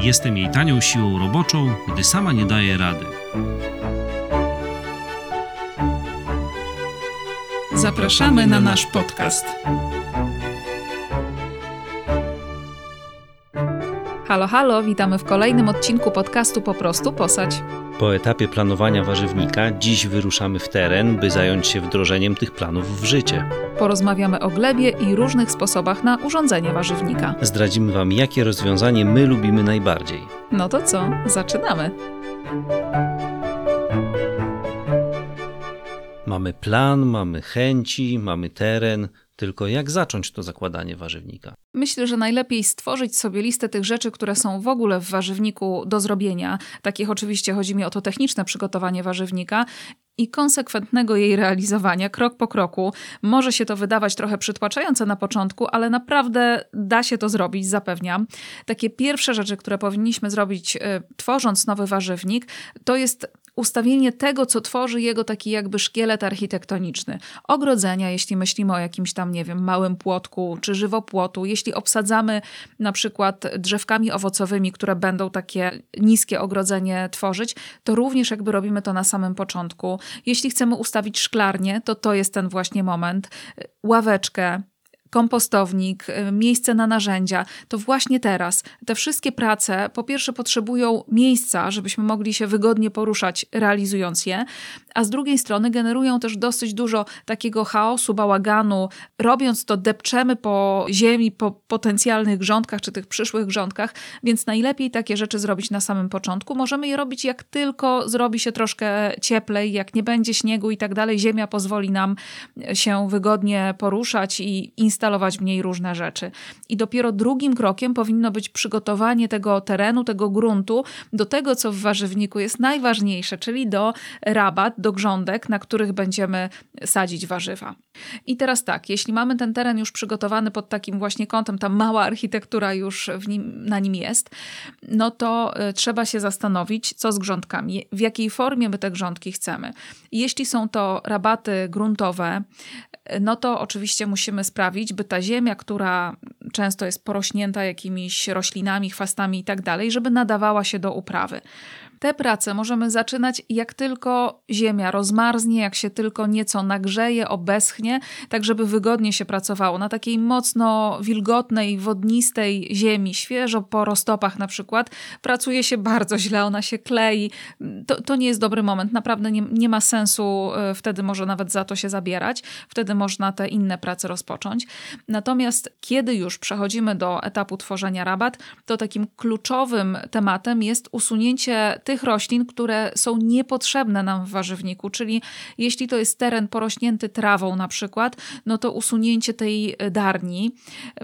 Jestem jej tanią siłą roboczą, gdy sama nie daje rady. Zapraszamy na nasz podcast. Halo, halo, witamy w kolejnym odcinku podcastu Po prostu Posać. Po etapie planowania warzywnika, dziś wyruszamy w teren, by zająć się wdrożeniem tych planów w życie. Porozmawiamy o glebie i różnych sposobach na urządzenie warzywnika. Zdradzimy Wam, jakie rozwiązanie my lubimy najbardziej. No to co, zaczynamy. Mamy plan, mamy chęci, mamy teren, tylko jak zacząć to zakładanie warzywnika? Myślę, że najlepiej stworzyć sobie listę tych rzeczy, które są w ogóle w warzywniku do zrobienia. Takich oczywiście chodzi mi o to techniczne przygotowanie warzywnika i konsekwentnego jej realizowania krok po kroku. Może się to wydawać trochę przytłaczające na początku, ale naprawdę da się to zrobić, zapewniam. Takie pierwsze rzeczy, które powinniśmy zrobić, y, tworząc nowy warzywnik, to jest ustawienie tego, co tworzy jego taki jakby szkielet architektoniczny. Ogrodzenia, jeśli myślimy o jakimś tam, nie wiem, małym płotku czy żywopłotu, jeśli obsadzamy na przykład drzewkami owocowymi, które będą takie niskie ogrodzenie tworzyć, to również jakby robimy to na samym początku. Jeśli chcemy ustawić szklarnię, to to jest ten właśnie moment. Ławeczkę, kompostownik, y, miejsce na narzędzia, to właśnie teraz te wszystkie prace po pierwsze potrzebują miejsca, żebyśmy mogli się wygodnie poruszać, realizując je, a z drugiej strony generują też dosyć dużo takiego chaosu, bałaganu. Robiąc to, depczemy po ziemi, po potencjalnych grządkach czy tych przyszłych grządkach, więc najlepiej takie rzeczy zrobić na samym początku. Możemy je robić jak tylko zrobi się troszkę cieplej, jak nie będzie śniegu i tak dalej. Ziemia pozwoli nam się wygodnie poruszać i instalować w niej różne rzeczy. I dopiero drugim krokiem powinno być przygotowanie tego terenu, tego gruntu do tego, co w warzywniku jest najważniejsze, czyli do rabat, do grządek, na których będziemy sadzić warzywa. I teraz tak, jeśli mamy ten teren już przygotowany pod takim właśnie kątem, ta mała architektura już nim, na nim jest, no to y, trzeba się zastanowić, co z grządkami, w jakiej formie my te grządki chcemy. Jeśli są to rabaty gruntowe, no to oczywiście musimy sprawić, by ta ziemia, która często jest porośnięta jakimiś roślinami, chwastami i tak dalej, żeby nadawała się do uprawy. Te prace możemy zaczynać jak tylko ziemia rozmarznie, jak się tylko nieco nagrzeje, obeschnie, tak żeby wygodnie się pracowało. Na takiej mocno wilgotnej, wodnistej ziemi, świeżo po roztopach na przykład, pracuje się bardzo źle, ona się klei. To, to nie jest dobry moment, naprawdę nie, nie ma sensu e, wtedy może nawet za to się zabierać. Wtedy można te inne prace rozpocząć. Natomiast kiedy już przechodzimy do etapu tworzenia rabat, to takim kluczowym tematem jest usunięcie tych roślin, które są niepotrzebne nam w warzywniku, czyli jeśli to jest teren porośnięty trawą na przykład, no to usunięcie tej darni.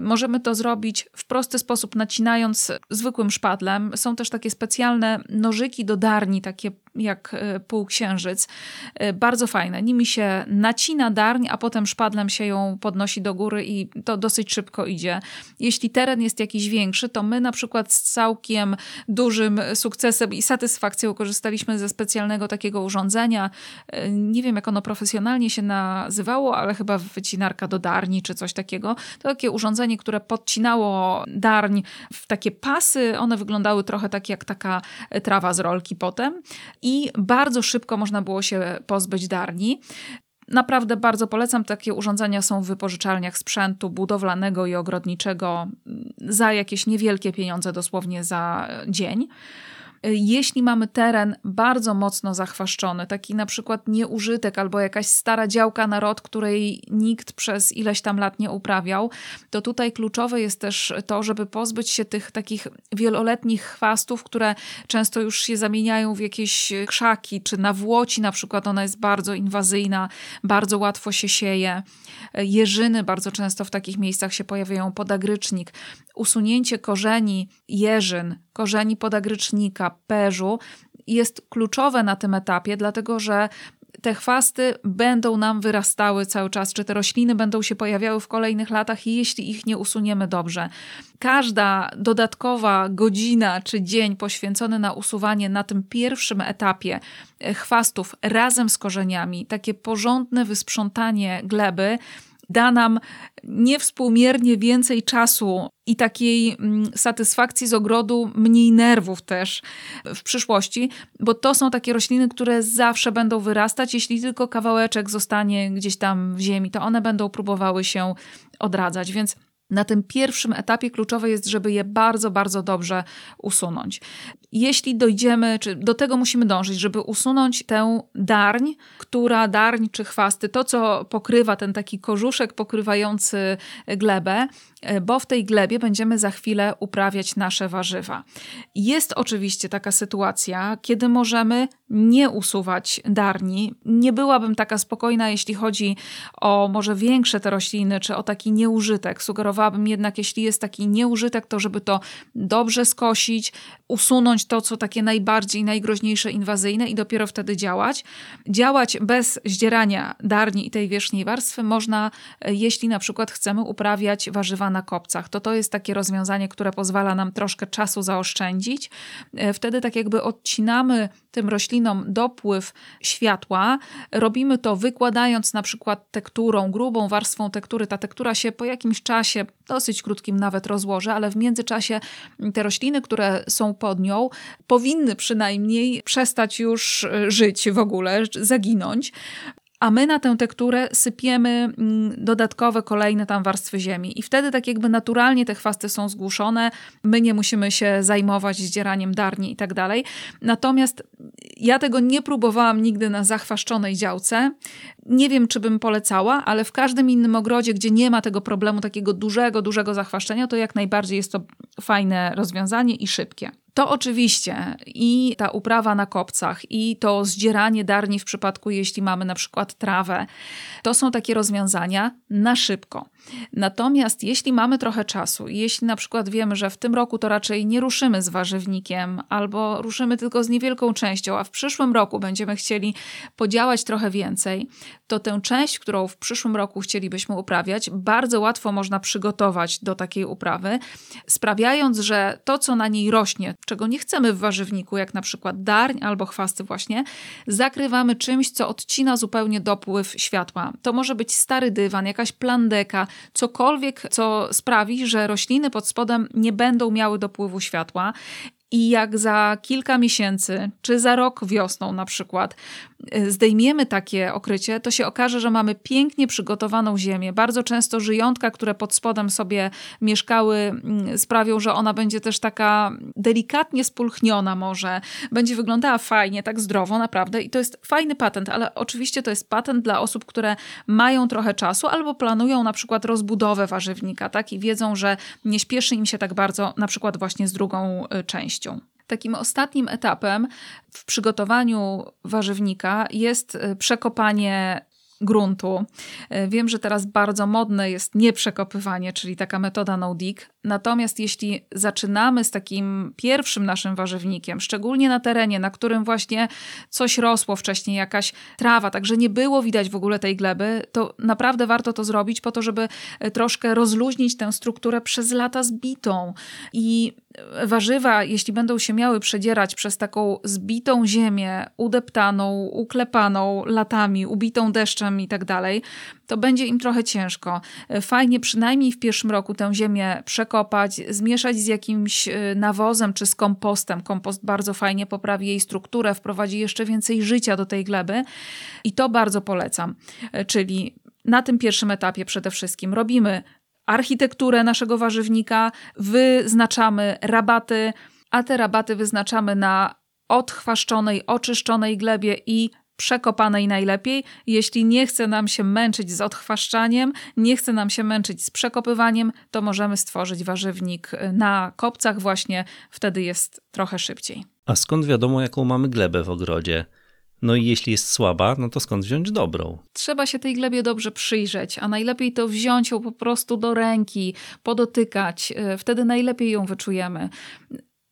Możemy to zrobić w prosty sposób, nacinając zwykłym szpadlem. Są też takie specjalne nożyki do darni, takie jak e, półksiężyc. E, bardzo fajne. Nimi się nacina darń, a potem szpadlem się ją podnosi do góry i to dosyć szybko idzie. Jeśli teren jest jakiś większy, to my na przykład z całkiem dużym sukcesem i satysfakcją korzystaliśmy ze specjalnego takiego urządzenia. E, nie wiem, jak ono profesjonalnie się nazywało, ale chyba wycinarka do darni czy coś takiego. To takie urządzenie, które podcinało darń w takie pasy. One wyglądały trochę tak jak taka trawa z rolki potem i bardzo szybko można było się pozbyć darni. Naprawdę bardzo polecam. Takie urządzenia są w wypożyczalniach sprzętu budowlanego i ogrodniczego za jakieś niewielkie pieniądze, dosłownie za dzień. Jeśli mamy teren bardzo mocno zachwaszczony, taki na przykład nieużytek albo jakaś stara działka na rod, której nikt przez ileś tam lat nie uprawiał, to tutaj kluczowe jest też to, żeby pozbyć się tych takich wieloletnich chwastów, które często już się zamieniają w jakieś krzaki, czy na włoci na przykład ona jest bardzo inwazyjna, bardzo łatwo się sieje. Jeżyny bardzo często w takich miejscach się pojawiają, podagrycznik. Usunięcie korzeni jeżyn korzeni podagrycznika, perzu jest kluczowe na tym etapie, dlatego że te chwasty będą nam wyrastały cały czas, czy te rośliny będą się pojawiały w kolejnych latach, jeśli ich nie usuniemy dobrze. Każda dodatkowa godzina czy dzień poświęcony na usuwanie na tym pierwszym etapie e, chwastów razem z korzeniami, takie porządne wysprzątanie gleby, da nam niewspółmiernie więcej czasu i takiej mm, satysfakcji z ogrodu, mniej nerwów też w przyszłości, bo to są takie rośliny, które zawsze będą wyrastać. Jeśli tylko kawałeczek zostanie gdzieś tam w ziemi, to one będą próbowały się odradzać. Więc na tym pierwszym etapie kluczowe jest, żeby je bardzo, bardzo dobrze usunąć. Jeśli dojdziemy, czy do tego musimy dążyć, żeby usunąć tę darń, która darń czy chwasty, to co pokrywa ten taki korzuszek pokrywający glebę, bo w tej glebie będziemy za chwilę uprawiać nasze warzywa. Jest oczywiście taka sytuacja, kiedy możemy nie usuwać darni. Nie byłabym taka spokojna, jeśli chodzi o może większe te rośliny, czy o taki nieużytek. Sugerowałabym jednak, jeśli jest taki nieużytek, to żeby to dobrze skosić, usunąć to, co takie najbardziej, najgroźniejsze, inwazyjne i dopiero wtedy działać. Działać bez zdzierania darni i tej wierzchniej warstwy można, e, jeśli na przykład chcemy uprawiać warzywa na kopcach, to to jest takie rozwiązanie, które pozwala nam troszkę czasu zaoszczędzić. E, wtedy tak jakby odcinamy tym roślinom dopływ światła. Robimy to wykładając na przykład tekturą, grubą warstwą tektury. Ta tektura się po jakimś czasie, dosyć krótkim nawet rozłoży, ale w międzyczasie te rośliny, które są pod nią, powinny przynajmniej przestać już e, żyć w ogóle, zaginąć a my na tę tekturę sypiemy mm, dodatkowe, kolejne tam warstwy ziemi. I wtedy tak jakby naturalnie te chwasty są zgłuszone, my nie musimy się zajmować zdzieraniem darni i tak dalej. Natomiast ja tego nie próbowałam nigdy na zachwaszczonej działce. Nie wiem, czy bym polecała, ale w każdym innym ogrodzie, gdzie nie ma tego problemu takiego dużego, dużego zachwaszczenia, to jak najbardziej jest to fajne rozwiązanie i szybkie. To oczywiście i ta uprawa na kopcach, i to zdzieranie darni w przypadku, jeśli mamy na przykład trawę, to są takie rozwiązania na szybko. Natomiast jeśli mamy trochę czasu, jeśli na przykład wiemy, że w tym roku to raczej nie ruszymy z warzywnikiem, albo ruszymy tylko z niewielką częścią, a w przyszłym roku będziemy chcieli podziałać trochę więcej, to tę część, którą w przyszłym roku chcielibyśmy uprawiać, bardzo łatwo można przygotować do takiej uprawy, sprawiając, że to, co na niej rośnie, czego nie chcemy w warzywniku, jak na przykład darń albo chwasty właśnie, zakrywamy czymś, co odcina zupełnie dopływ światła. To może być stary dywan, jakaś plandeka, cokolwiek, co sprawi, że rośliny pod spodem nie będą miały dopływu światła i jak za kilka miesięcy, czy za rok wiosną na przykład, zdejmiemy takie okrycie, to się okaże, że mamy pięknie przygotowaną ziemię. Bardzo często żyjątka, które pod spodem sobie mieszkały, mm, sprawią, że ona będzie też taka delikatnie spulchniona może. Będzie wyglądała fajnie, tak zdrowo naprawdę i to jest fajny patent, ale oczywiście to jest patent dla osób, które mają trochę czasu albo planują na przykład rozbudowę warzywnika, tak? I wiedzą, że nie śpieszy im się tak bardzo na przykład właśnie z drugą y, częścią. Takim ostatnim etapem w przygotowaniu warzywnika jest y, przekopanie gruntu. Y, wiem, że teraz bardzo modne jest nieprzekopywanie, czyli taka metoda no-dig. Natomiast jeśli zaczynamy z takim pierwszym naszym warzywnikiem, szczególnie na terenie, na którym właśnie coś rosło wcześniej, jakaś trawa, także nie było widać w ogóle tej gleby, to naprawdę warto to zrobić po to, żeby y, troszkę rozluźnić tę strukturę przez lata zbitą i warzywa, jeśli będą się miały przedzierać przez taką zbitą ziemię, udeptaną, uklepaną latami, ubitą deszczem i tak dalej, to będzie im trochę ciężko. Fajnie przynajmniej w pierwszym roku tę ziemię przekopać, zmieszać z jakimś y, nawozem czy z kompostem. Kompost bardzo fajnie poprawi jej strukturę, wprowadzi jeszcze więcej życia do tej gleby i to bardzo polecam. Czyli na tym pierwszym etapie przede wszystkim robimy architekturę naszego warzywnika, wyznaczamy rabaty, a te rabaty wyznaczamy na odchwaszczonej, oczyszczonej glebie i przekopanej najlepiej. Jeśli nie chce nam się męczyć z odchwaszczaniem, nie chce nam się męczyć z przekopywaniem, to możemy stworzyć warzywnik na kopcach właśnie, wtedy jest trochę szybciej. A skąd wiadomo, jaką mamy glebę w ogrodzie? No i jeśli jest słaba, no to skąd wziąć dobrą? Trzeba się tej glebie dobrze przyjrzeć, a najlepiej to wziąć ją po prostu do ręki, podotykać. E, wtedy najlepiej ją wyczujemy.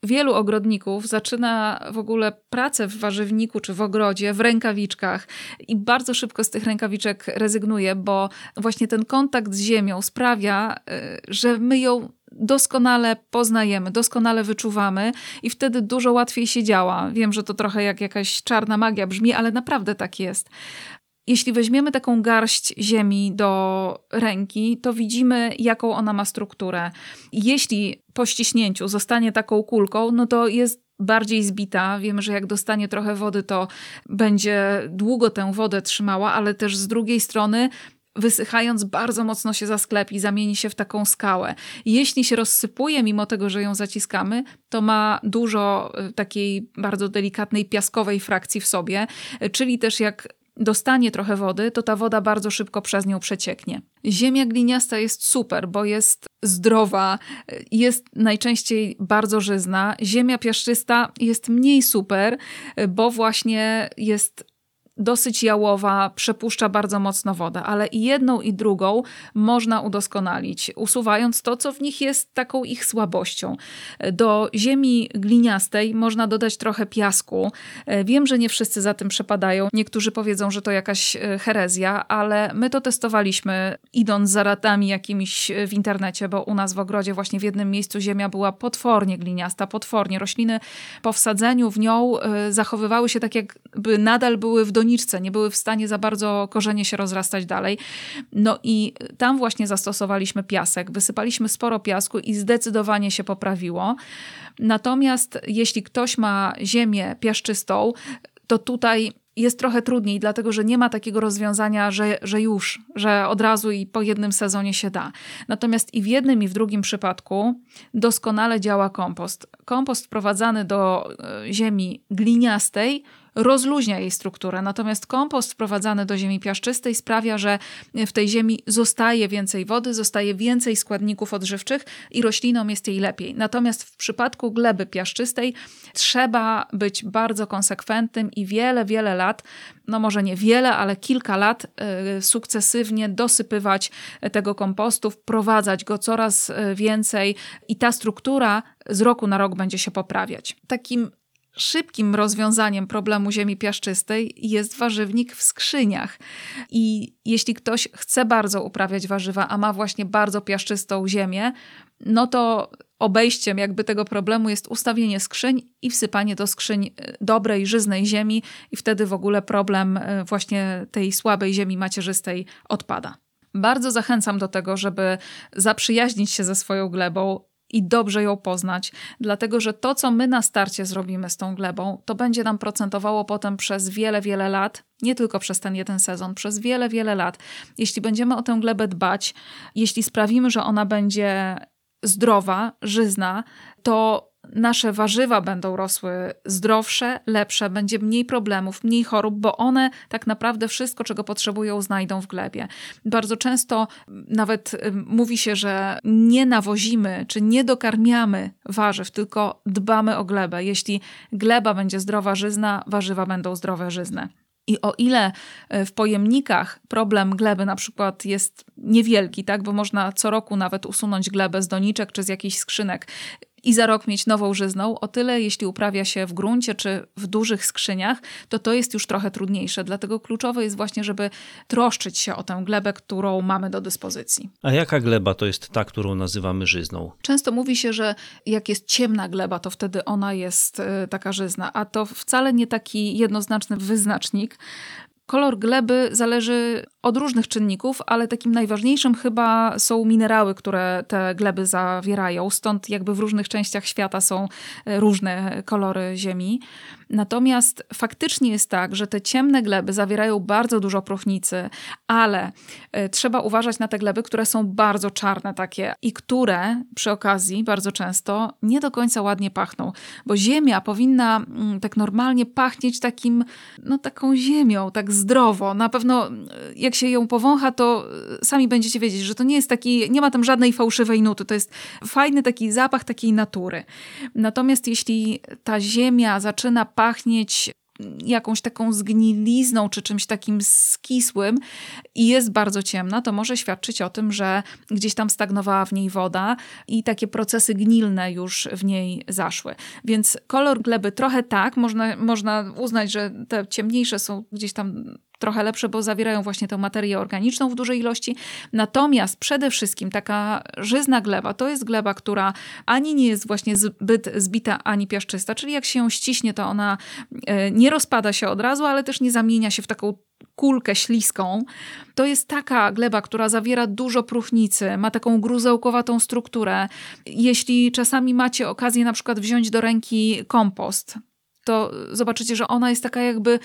Wielu ogrodników zaczyna w ogóle pracę w warzywniku czy w ogrodzie w rękawiczkach i bardzo szybko z tych rękawiczek rezygnuje, bo właśnie ten kontakt z ziemią sprawia, y, że my ją doskonale poznajemy, doskonale wyczuwamy i wtedy dużo łatwiej się działa. Wiem, że to trochę jak jakaś czarna magia brzmi, ale naprawdę tak jest. Jeśli weźmiemy taką garść ziemi do ręki, to widzimy, jaką ona ma strukturę. Jeśli po ściśnięciu zostanie taką kulką, no to jest bardziej zbita. Wiemy, że jak dostanie trochę wody, to będzie długo tę wodę trzymała, ale też z drugiej strony wysychając bardzo mocno się zasklepi, zamieni się w taką skałę. Jeśli się rozsypuje, mimo tego, że ją zaciskamy, to ma dużo y, takiej bardzo delikatnej piaskowej frakcji w sobie, czyli też jak dostanie trochę wody, to ta woda bardzo szybko przez nią przecieknie. Ziemia gliniasta jest super, bo jest zdrowa, jest najczęściej bardzo żyzna. Ziemia piaszczysta jest mniej super, bo właśnie jest dosyć jałowa, przepuszcza bardzo mocno wodę, ale i jedną i drugą można udoskonalić, usuwając to, co w nich jest taką ich słabością. Do ziemi gliniastej można dodać trochę piasku. Wiem, że nie wszyscy za tym przepadają. Niektórzy powiedzą, że to jakaś e, herezja, ale my to testowaliśmy idąc za radami jakimiś w internecie, bo u nas w ogrodzie właśnie w jednym miejscu ziemia była potwornie gliniasta, potwornie. Rośliny po wsadzeniu w nią e, zachowywały się tak, jakby nadal były w donicy doniczce, nie były w stanie za bardzo korzenie się rozrastać dalej. No i tam właśnie zastosowaliśmy piasek, wysypaliśmy sporo piasku i zdecydowanie się poprawiło. Natomiast jeśli ktoś ma ziemię piaszczystą, to tutaj jest trochę trudniej, dlatego że nie ma takiego rozwiązania, że, że już, że od razu i po jednym sezonie się da. Natomiast i w jednym, i w drugim przypadku doskonale działa kompost. Kompost wprowadzany do e, ziemi gliniastej rozluźnia jej strukturę. Natomiast kompost wprowadzany do ziemi piaszczystej sprawia, że w tej ziemi zostaje więcej wody, zostaje więcej składników odżywczych i roślinom jest jej lepiej. Natomiast w przypadku gleby piaszczystej trzeba być bardzo konsekwentnym i wiele, wiele lat, no może nie wiele, ale kilka lat y, sukcesywnie dosypywać tego kompostu, wprowadzać go coraz y, więcej i ta struktura z roku na rok będzie się poprawiać. Takim szybkim rozwiązaniem problemu ziemi piaszczystej jest warzywnik w skrzyniach. I jeśli ktoś chce bardzo uprawiać warzywa, a ma właśnie bardzo piaszczystą ziemię, no to obejściem jakby tego problemu jest ustawienie skrzyń i wsypanie do skrzyń e, dobrej, żyznej ziemi i wtedy w ogóle problem e, właśnie tej słabej ziemi macierzystej odpada. Bardzo zachęcam do tego, żeby zaprzyjaźnić się ze swoją glebą, i dobrze ją poznać, dlatego że to, co my na starcie zrobimy z tą glebą, to będzie nam procentowało potem przez wiele, wiele lat, nie tylko przez ten jeden sezon, przez wiele, wiele lat. Jeśli będziemy o tę glebę dbać, jeśli sprawimy, że ona będzie zdrowa, żyzna, to nasze warzywa będą rosły zdrowsze, lepsze, będzie mniej problemów, mniej chorób, bo one tak naprawdę wszystko, czego potrzebują, znajdą w glebie. Bardzo często nawet mówi się, że nie nawozimy czy nie dokarmiamy warzyw, tylko dbamy o glebę. Jeśli gleba będzie zdrowa, żyzna, warzywa będą zdrowe, żyzne. I o ile e, w pojemnikach problem gleby na przykład jest niewielki, tak, bo można co roku nawet usunąć glebę z doniczek czy z jakichś skrzynek, i za rok mieć nową żyzną, o tyle jeśli uprawia się w gruncie czy w dużych skrzyniach, to to jest już trochę trudniejsze. Dlatego kluczowe jest właśnie, żeby troszczyć się o tę glebę, którą mamy do dyspozycji. A jaka gleba to jest ta, którą nazywamy żyzną? Często mówi się, że jak jest ciemna gleba, to wtedy ona jest e, taka żyzna, a to wcale nie taki jednoznaczny wyznacznik. Kolor gleby zależy od różnych czynników, ale takim najważniejszym chyba są minerały, które te gleby zawierają. Stąd jakby w różnych częściach świata są e, różne kolory ziemi. Natomiast faktycznie jest tak, że te ciemne gleby zawierają bardzo dużo próchnicy, ale e, trzeba uważać na te gleby, które są bardzo czarne takie i które przy okazji bardzo często nie do końca ładnie pachną, bo ziemia powinna mm, tak normalnie pachnieć takim, no taką ziemią, tak zdrowo. Na pewno e, jak się ją powącha, to e, sami będziecie wiedzieć, że to nie jest taki, nie ma tam żadnej fałszywej nuty, to jest fajny taki zapach takiej natury. Natomiast jeśli ta ziemia zaczyna pachnieć jakąś taką zgnilizną czy czymś takim skisłym i jest bardzo ciemna, to może świadczyć o tym, że gdzieś tam stagnowała w niej woda i takie procesy gnilne już w niej zaszły. Więc kolor gleby trochę tak, można, można uznać, że te ciemniejsze są gdzieś tam trochę lepsze, bo zawierają właśnie tę materię organiczną w dużej ilości. Natomiast przede wszystkim taka żyzna gleba to jest gleba, która ani nie jest właśnie zbyt zbita, ani piaszczysta, czyli jak się ją ściśnie, to ona e, nie rozpada się od razu, ale też nie zamienia się w taką kulkę śliską. To jest taka gleba, która zawiera dużo próchnicy, ma taką gruzełkowatą strukturę. Jeśli czasami macie okazję na przykład wziąć do ręki kompost, to zobaczycie, że ona jest taka jakby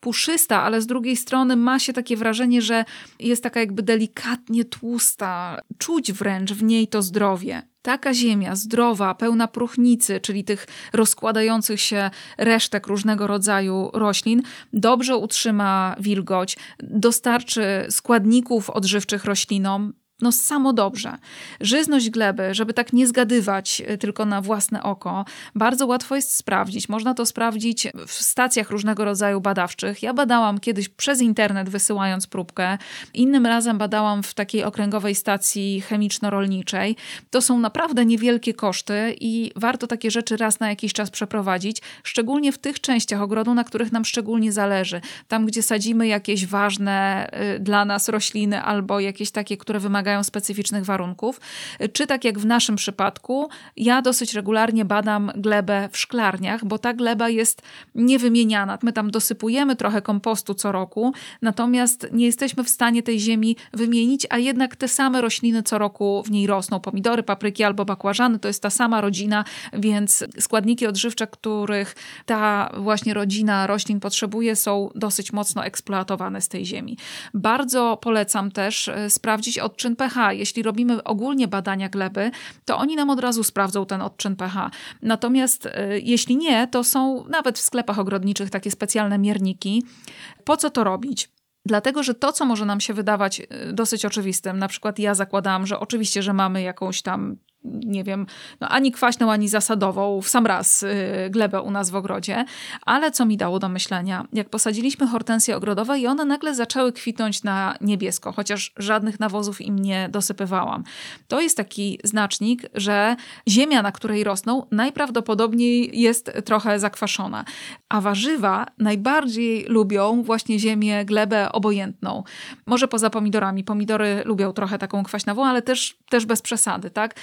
puszysta, ale z drugiej strony ma się takie wrażenie, że jest taka jakby delikatnie tłusta. Czuć wręcz w niej to zdrowie. Taka ziemia zdrowa, pełna próchnicy, czyli tych rozkładających się resztek różnego rodzaju roślin, dobrze utrzyma wilgoć, dostarczy składników odżywczych roślinom, no samo dobrze. Żyzność gleby, żeby tak nie zgadywać e, tylko na własne oko, bardzo łatwo jest sprawdzić. Można to sprawdzić w stacjach różnego rodzaju badawczych. Ja badałam kiedyś przez internet, wysyłając próbkę. Innym razem badałam w takiej okręgowej stacji chemiczno-rolniczej. To są naprawdę niewielkie koszty i warto takie rzeczy raz na jakiś czas przeprowadzić, szczególnie w tych częściach ogrodu, na których nam szczególnie zależy. Tam, gdzie sadzimy jakieś ważne y, dla nas rośliny albo jakieś takie, które wymagają wymagają specyficznych warunków. Czy tak jak w naszym przypadku, ja dosyć regularnie badam glebę w szklarniach, bo ta gleba jest niewymieniana. My tam dosypujemy trochę kompostu co roku, natomiast nie jesteśmy w stanie tej ziemi wymienić, a jednak te same rośliny co roku w niej rosną. Pomidory, papryki albo bakłażany to jest ta sama rodzina, więc składniki odżywcze, których ta właśnie rodzina roślin potrzebuje, są dosyć mocno eksploatowane z tej ziemi. Bardzo polecam też e, sprawdzić odczyn pH. Jeśli robimy ogólnie badania gleby, to oni nam od razu sprawdzą ten odczyn pH. Natomiast y, jeśli nie, to są nawet w sklepach ogrodniczych takie specjalne mierniki. Po co to robić? Dlatego, że to, co może nam się wydawać y, dosyć oczywistym, na przykład ja zakładałam, że oczywiście, że mamy jakąś tam nie wiem, no ani kwaśną, ani zasadową, w sam raz yy, glebę u nas w ogrodzie, ale co mi dało do myślenia, jak posadziliśmy hortensje ogrodowe i one nagle zaczęły kwitnąć na niebiesko, chociaż żadnych nawozów im nie dosypywałam. To jest taki znacznik, że ziemia, na której rosną, najprawdopodobniej jest trochę zakwaszona, a warzywa najbardziej lubią właśnie ziemię, glebę obojętną. Może poza pomidorami. Pomidory lubią trochę taką kwaśnawą, ale też, też bez przesady, tak?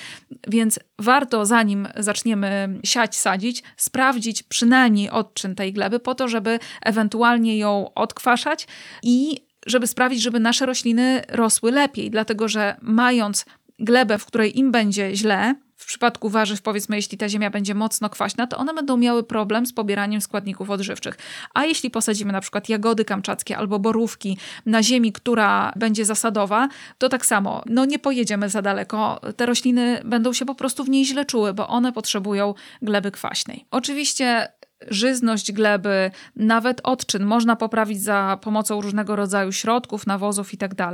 Więc warto, zanim zaczniemy siać, sadzić, sprawdzić przynajmniej odczyn tej gleby, po to, żeby ewentualnie ją odkwaszać i żeby sprawić, żeby nasze rośliny rosły lepiej, dlatego że mając glebę, w której im będzie źle, w przypadku warzyw, powiedzmy, jeśli ta ziemia będzie mocno kwaśna, to one będą miały problem z pobieraniem składników odżywczych. A jeśli posadzimy na przykład jagody kamczackie albo borówki na ziemi, która będzie zasadowa, to tak samo, no nie pojedziemy za daleko. Te rośliny będą się po prostu w niej źle czuły, bo one potrzebują gleby kwaśnej. Oczywiście żyzność gleby, nawet odczyn można poprawić za pomocą różnego rodzaju środków, nawozów itd.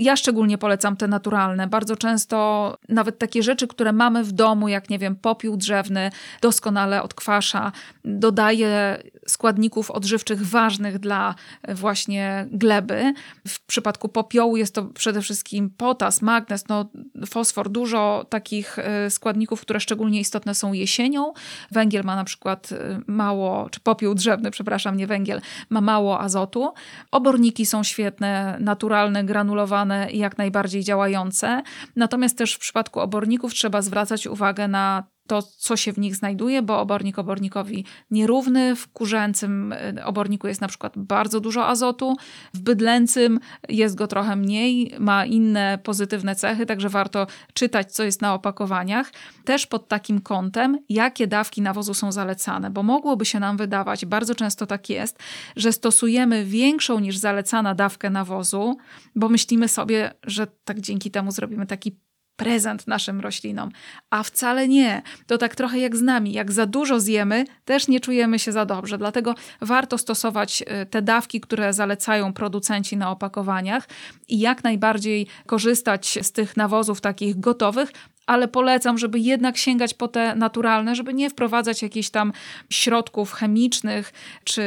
Ja szczególnie polecam te naturalne. Bardzo często nawet takie rzeczy, które mamy w domu, jak nie wiem, popiół drzewny, doskonale odkwasza, dodaje składników odżywczych ważnych dla właśnie gleby. W przypadku popiołu jest to przede wszystkim potas, magnez, no, fosfor, dużo takich e, składników, które szczególnie istotne są jesienią. Węgiel ma na przykład e, mało, czy popiół drzewny, przepraszam, nie węgiel, ma mało azotu. Oborniki są świetne, naturalne, granulowane jak najbardziej działające. Natomiast też w przypadku oborników trzeba zwracać uwagę na to, co się w nich znajduje, bo obornik obornikowi nierówny. W kurzęcym y, oborniku jest na przykład bardzo dużo azotu, w bydlęcym jest go trochę mniej, ma inne pozytywne cechy, także warto czytać, co jest na opakowaniach. Też pod takim kątem, jakie dawki nawozu są zalecane, bo mogłoby się nam wydawać, bardzo często tak jest, że stosujemy większą niż zalecana dawkę nawozu, bo myślimy sobie, że tak dzięki temu zrobimy taki prezent naszym roślinom. A wcale nie. To tak trochę jak z nami. Jak za dużo zjemy, też nie czujemy się za dobrze. Dlatego warto stosować y, te dawki, które zalecają producenci na opakowaniach i jak najbardziej korzystać z tych nawozów takich gotowych, ale polecam, żeby jednak sięgać po te naturalne, żeby nie wprowadzać jakichś tam środków chemicznych czy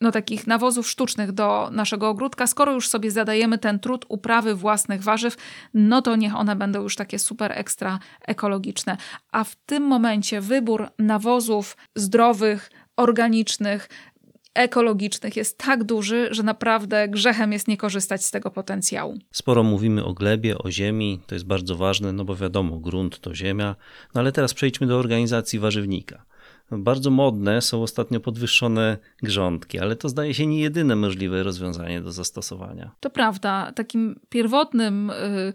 no, takich nawozów sztucznych do naszego ogródka. Skoro już sobie zadajemy ten trud uprawy własnych warzyw, no to niech one będą już takie super ekstra ekologiczne. A w tym momencie wybór nawozów zdrowych, organicznych, ekologicznych jest tak duży, że naprawdę grzechem jest nie korzystać z tego potencjału. Sporo mówimy o glebie, o ziemi, to jest bardzo ważne, no bo wiadomo, grunt to ziemia. No ale teraz przejdźmy do organizacji warzywnika. Bardzo modne są ostatnio podwyższone grządki, ale to zdaje się nie jedyne możliwe rozwiązanie do zastosowania. To prawda. Takim pierwotnym y,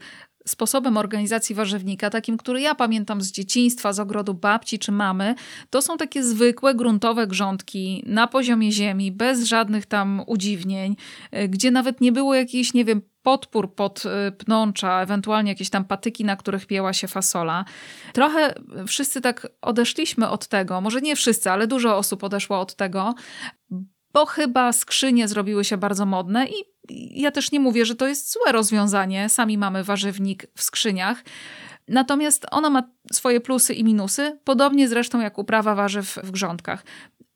sposobem organizacji warzywnika, takim, który ja pamiętam z dzieciństwa, z ogrodu babci czy mamy, to są takie zwykłe, gruntowe grządki na poziomie ziemi, bez żadnych tam udziwnień, y, gdzie nawet nie było jakiejś, nie wiem, podpór pod y, pnącza, ewentualnie jakieś tam patyki, na których pieła się fasola. Trochę wszyscy tak odeszliśmy od tego, może nie wszyscy, ale dużo osób odeszło od tego, bo chyba skrzynie zrobiły się bardzo modne i ja też nie mówię, że to jest złe rozwiązanie. Sami mamy warzywnik w skrzyniach. Natomiast ona ma swoje plusy i minusy, podobnie zresztą jak uprawa warzyw w grządkach.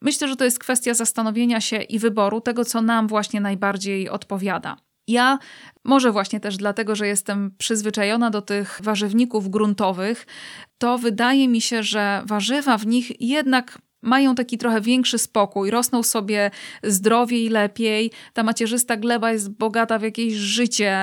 Myślę, że to jest kwestia zastanowienia się i wyboru tego, co nam właśnie najbardziej odpowiada. Ja, może właśnie też dlatego, że jestem przyzwyczajona do tych warzywników gruntowych, to wydaje mi się, że warzywa w nich jednak mają taki trochę większy spokój, rosną sobie zdrowiej, lepiej. Ta macierzysta gleba jest bogata w jakieś życie,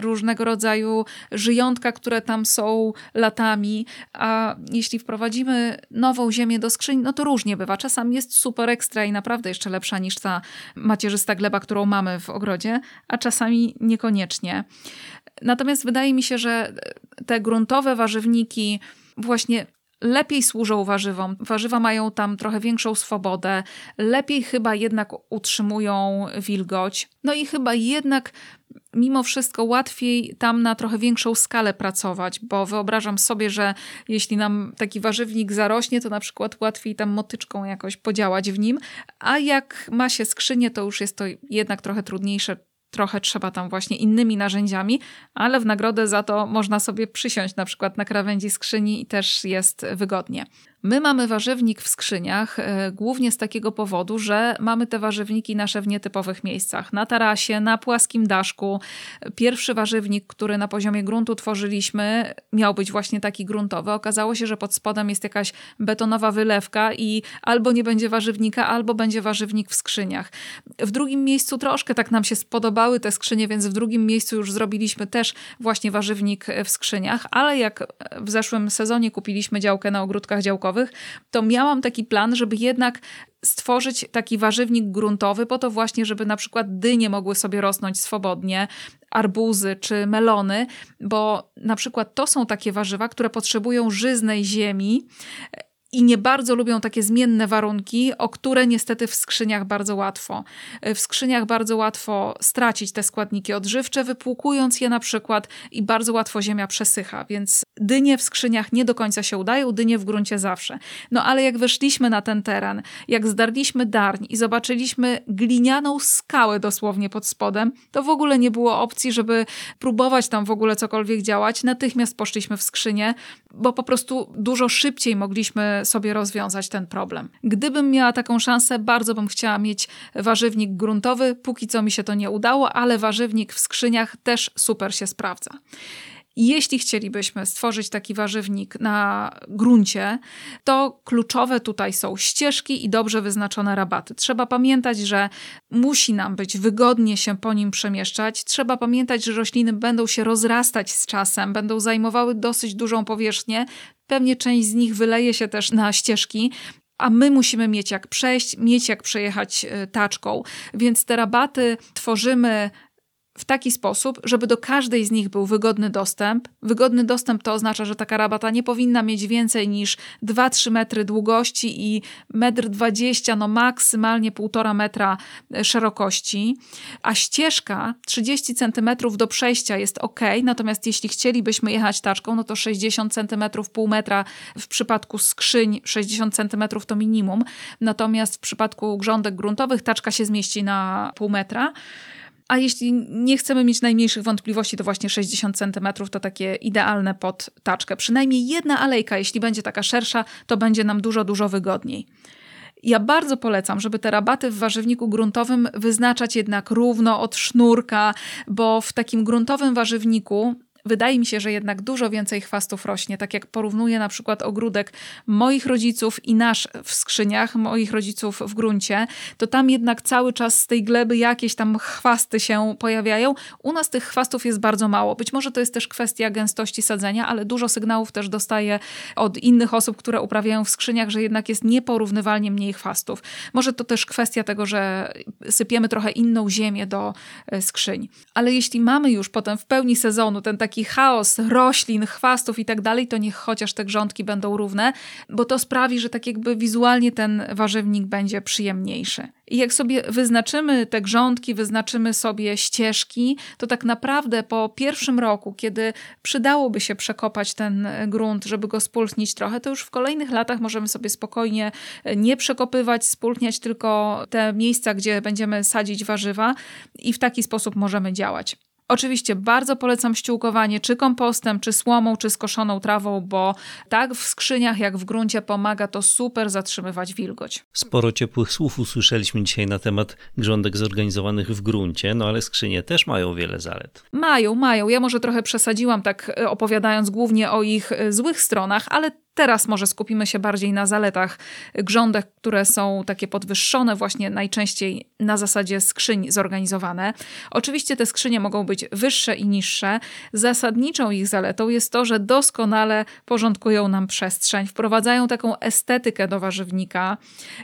różnego rodzaju żyjątka, które tam są latami. A jeśli wprowadzimy nową ziemię do skrzyń, no to różnie bywa. Czasami jest super ekstra i naprawdę jeszcze lepsza niż ta macierzysta gleba, którą mamy w ogrodzie, a czasami niekoniecznie. Natomiast wydaje mi się, że te gruntowe warzywniki właśnie lepiej służą warzywom. Warzywa mają tam trochę większą swobodę, lepiej chyba jednak utrzymują wilgoć. No i chyba jednak mimo wszystko łatwiej tam na trochę większą skalę pracować, bo wyobrażam sobie, że jeśli nam taki warzywnik zarośnie, to na przykład łatwiej tam motyczką jakoś podziałać w nim, a jak ma się skrzynię, to już jest to jednak trochę trudniejsze trochę trzeba tam właśnie innymi narzędziami, ale w nagrodę za to można sobie przysiąść na przykład na krawędzi skrzyni i też jest wygodnie. My mamy warzywnik w skrzyniach e, głównie z takiego powodu, że mamy te warzywniki nasze w nietypowych miejscach. Na tarasie, na płaskim daszku. Pierwszy warzywnik, który na poziomie gruntu tworzyliśmy, miał być właśnie taki gruntowy. Okazało się, że pod spodem jest jakaś betonowa wylewka i albo nie będzie warzywnika, albo będzie warzywnik w skrzyniach. W drugim miejscu troszkę tak nam się spodobały te skrzynie, więc w drugim miejscu już zrobiliśmy też właśnie warzywnik w skrzyniach, ale jak w zeszłym sezonie kupiliśmy działkę na ogródkach działkowych, to miałam taki plan, żeby jednak stworzyć taki warzywnik gruntowy, po to właśnie, żeby na przykład dynie mogły sobie rosnąć swobodnie, arbuzy czy melony, bo na przykład to są takie warzywa, które potrzebują żyznej ziemi i nie bardzo lubią takie zmienne warunki, o które niestety w skrzyniach bardzo łatwo. W skrzyniach bardzo łatwo stracić te składniki odżywcze, wypłukując je na przykład i bardzo łatwo ziemia przesycha, więc dynie w skrzyniach nie do końca się udają, dynie w gruncie zawsze. No ale jak weszliśmy na ten teren, jak zdarliśmy darń i zobaczyliśmy glinianą skałę dosłownie pod spodem, to w ogóle nie było opcji, żeby próbować tam w ogóle cokolwiek działać. Natychmiast poszliśmy w skrzynię, bo po prostu dużo szybciej mogliśmy sobie rozwiązać ten problem. Gdybym miała taką szansę, bardzo bym chciała mieć warzywnik gruntowy. Póki co mi się to nie udało, ale warzywnik w skrzyniach też super się sprawdza. Jeśli chcielibyśmy stworzyć taki warzywnik na gruncie, to kluczowe tutaj są ścieżki i dobrze wyznaczone rabaty. Trzeba pamiętać, że musi nam być wygodnie się po nim przemieszczać. Trzeba pamiętać, że rośliny będą się rozrastać z czasem, będą zajmowały dosyć dużą powierzchnię. Pewnie część z nich wyleje się też na ścieżki, a my musimy mieć jak przejść, mieć jak przejechać e, taczką. Więc te rabaty tworzymy w taki sposób, żeby do każdej z nich był wygodny dostęp. Wygodny dostęp to oznacza, że taka rabata nie powinna mieć więcej niż 2-3 metry długości i 1,20 m, no maksymalnie 1,5 metra e, szerokości, a ścieżka 30 cm do przejścia jest ok, natomiast jeśli chcielibyśmy jechać taczką, no to 60 cm, pół metra w przypadku skrzyń 60 cm to minimum, natomiast w przypadku grządek gruntowych taczka się zmieści na pół metra A jeśli nie chcemy mieć najmniejszych wątpliwości, to właśnie 60 cm to takie idealne pod taczkę. Przynajmniej jedna alejka, jeśli będzie taka szersza, to będzie nam dużo, dużo wygodniej. Ja bardzo polecam, żeby te rabaty w warzywniku gruntowym wyznaczać jednak równo od sznurka, bo w takim gruntowym warzywniku wydaje mi się, że jednak dużo więcej chwastów rośnie. Tak jak porównuję na przykład ogródek moich rodziców i nasz w skrzyniach, moich rodziców w gruncie, to tam jednak cały czas z tej gleby jakieś tam chwasty się pojawiają. U nas tych chwastów jest bardzo mało. Być może to jest też kwestia gęstości sadzenia, ale dużo sygnałów też dostaję od innych osób, które uprawiają w skrzyniach, że jednak jest nieporównywalnie mniej chwastów. Może to też kwestia tego, że sypiemy trochę inną ziemię do e, skrzyń. Ale jeśli mamy już potem w pełni sezonu ten taki taki chaos roślin, chwastów i tak dalej, to niech chociaż te grządki będą równe, bo to sprawi, że tak jakby wizualnie ten warzywnik będzie przyjemniejszy. I jak sobie wyznaczymy te grządki, wyznaczymy sobie ścieżki, to tak naprawdę po pierwszym roku, kiedy przydałoby się przekopać ten grunt, żeby go spulchnić trochę, to już w kolejnych latach możemy sobie spokojnie nie przekopywać, spulchniać tylko te miejsca, gdzie będziemy sadzić warzywa i w taki sposób możemy działać. Oczywiście bardzo polecam ściółkowanie czy kompostem, czy słomą, czy skoszoną trawą, bo tak w skrzyniach jak w gruncie pomaga to super zatrzymywać wilgoć. Sporo ciepłych słów usłyszeliśmy dzisiaj na temat grządek zorganizowanych w gruncie, no ale skrzynie też mają wiele zalet. Mają, mają. Ja może trochę przesadziłam tak e, opowiadając głównie o ich e, złych stronach, ale Teraz może skupimy się bardziej na zaletach grządek, które są takie podwyższone, właśnie najczęściej na zasadzie skrzyń zorganizowane. Oczywiście te skrzynie mogą być wyższe i niższe. Zasadniczą ich zaletą jest to, że doskonale porządkują nam przestrzeń, wprowadzają taką estetykę do warzywnika.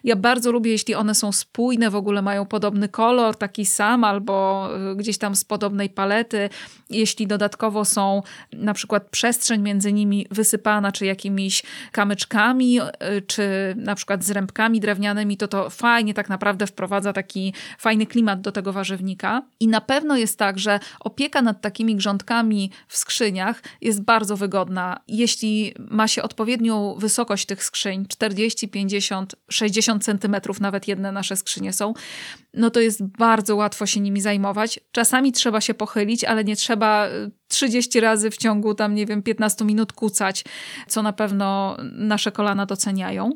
Ja bardzo lubię, jeśli one są spójne, w ogóle mają podobny kolor, taki sam, albo y, gdzieś tam z podobnej palety. Jeśli dodatkowo są na przykład przestrzeń między nimi wysypana, czy jakimiś kamyczkami, y, czy na przykład zrębkami drewnianymi, to to fajnie tak naprawdę wprowadza taki fajny klimat do tego warzywnika. I na pewno jest tak, że opieka nad takimi grządkami w skrzyniach jest bardzo wygodna. Jeśli ma się odpowiednią wysokość tych skrzyń, 40, 50, 60 centymetrów, nawet jedne nasze skrzynie są, no to jest bardzo łatwo się nimi zajmować. Czasami trzeba się pochylić, ale nie trzeba 30 y, razy w ciągu tam, nie wiem, 15 minut kucać, co na pewno nasze kolana doceniają.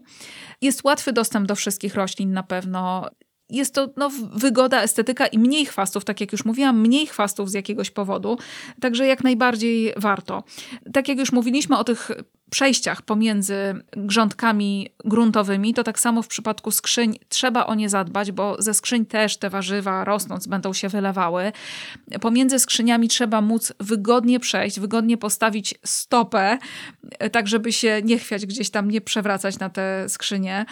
Jest łatwy dostęp do wszystkich roślin na pewno jest to no, wygoda, estetyka i mniej chwastów, tak jak już mówiłam, mniej chwastów z jakiegoś powodu, także jak najbardziej warto. Tak jak już mówiliśmy o tych przejściach pomiędzy grządkami gruntowymi, to tak samo w przypadku skrzyń trzeba o nie zadbać, bo ze skrzyń też te warzywa rosnąc będą się wylewały. Pomiędzy skrzyniami trzeba móc wygodnie przejść, wygodnie postawić stopę, tak żeby się nie chwiać gdzieś tam, nie przewracać na te skrzynie,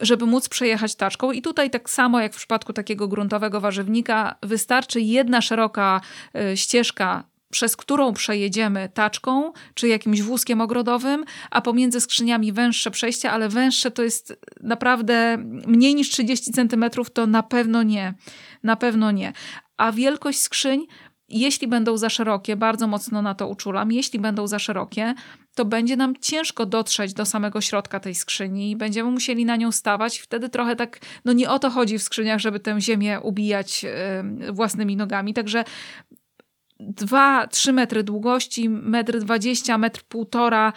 żeby móc przejechać taczką. I tutaj tak samo jak w przypadku takiego gruntowego warzywnika, wystarczy jedna szeroka e, ścieżka przez którą przejedziemy taczką czy jakimś wózkiem ogrodowym, a pomiędzy skrzyniami węższe przejścia, ale węższe to jest naprawdę mniej niż 30 centymetrów, to na pewno nie. Na pewno nie. A wielkość skrzyń jeśli będą za szerokie, bardzo mocno na to uczulam, jeśli będą za szerokie, to będzie nam ciężko dotrzeć do samego środka tej skrzyni i będziemy musieli na nią stawać. Wtedy trochę tak, no nie o to chodzi w skrzyniach, żeby tę ziemię ubijać własnymi nogami. Także 2-3 metry długości, metr 20, metr półtora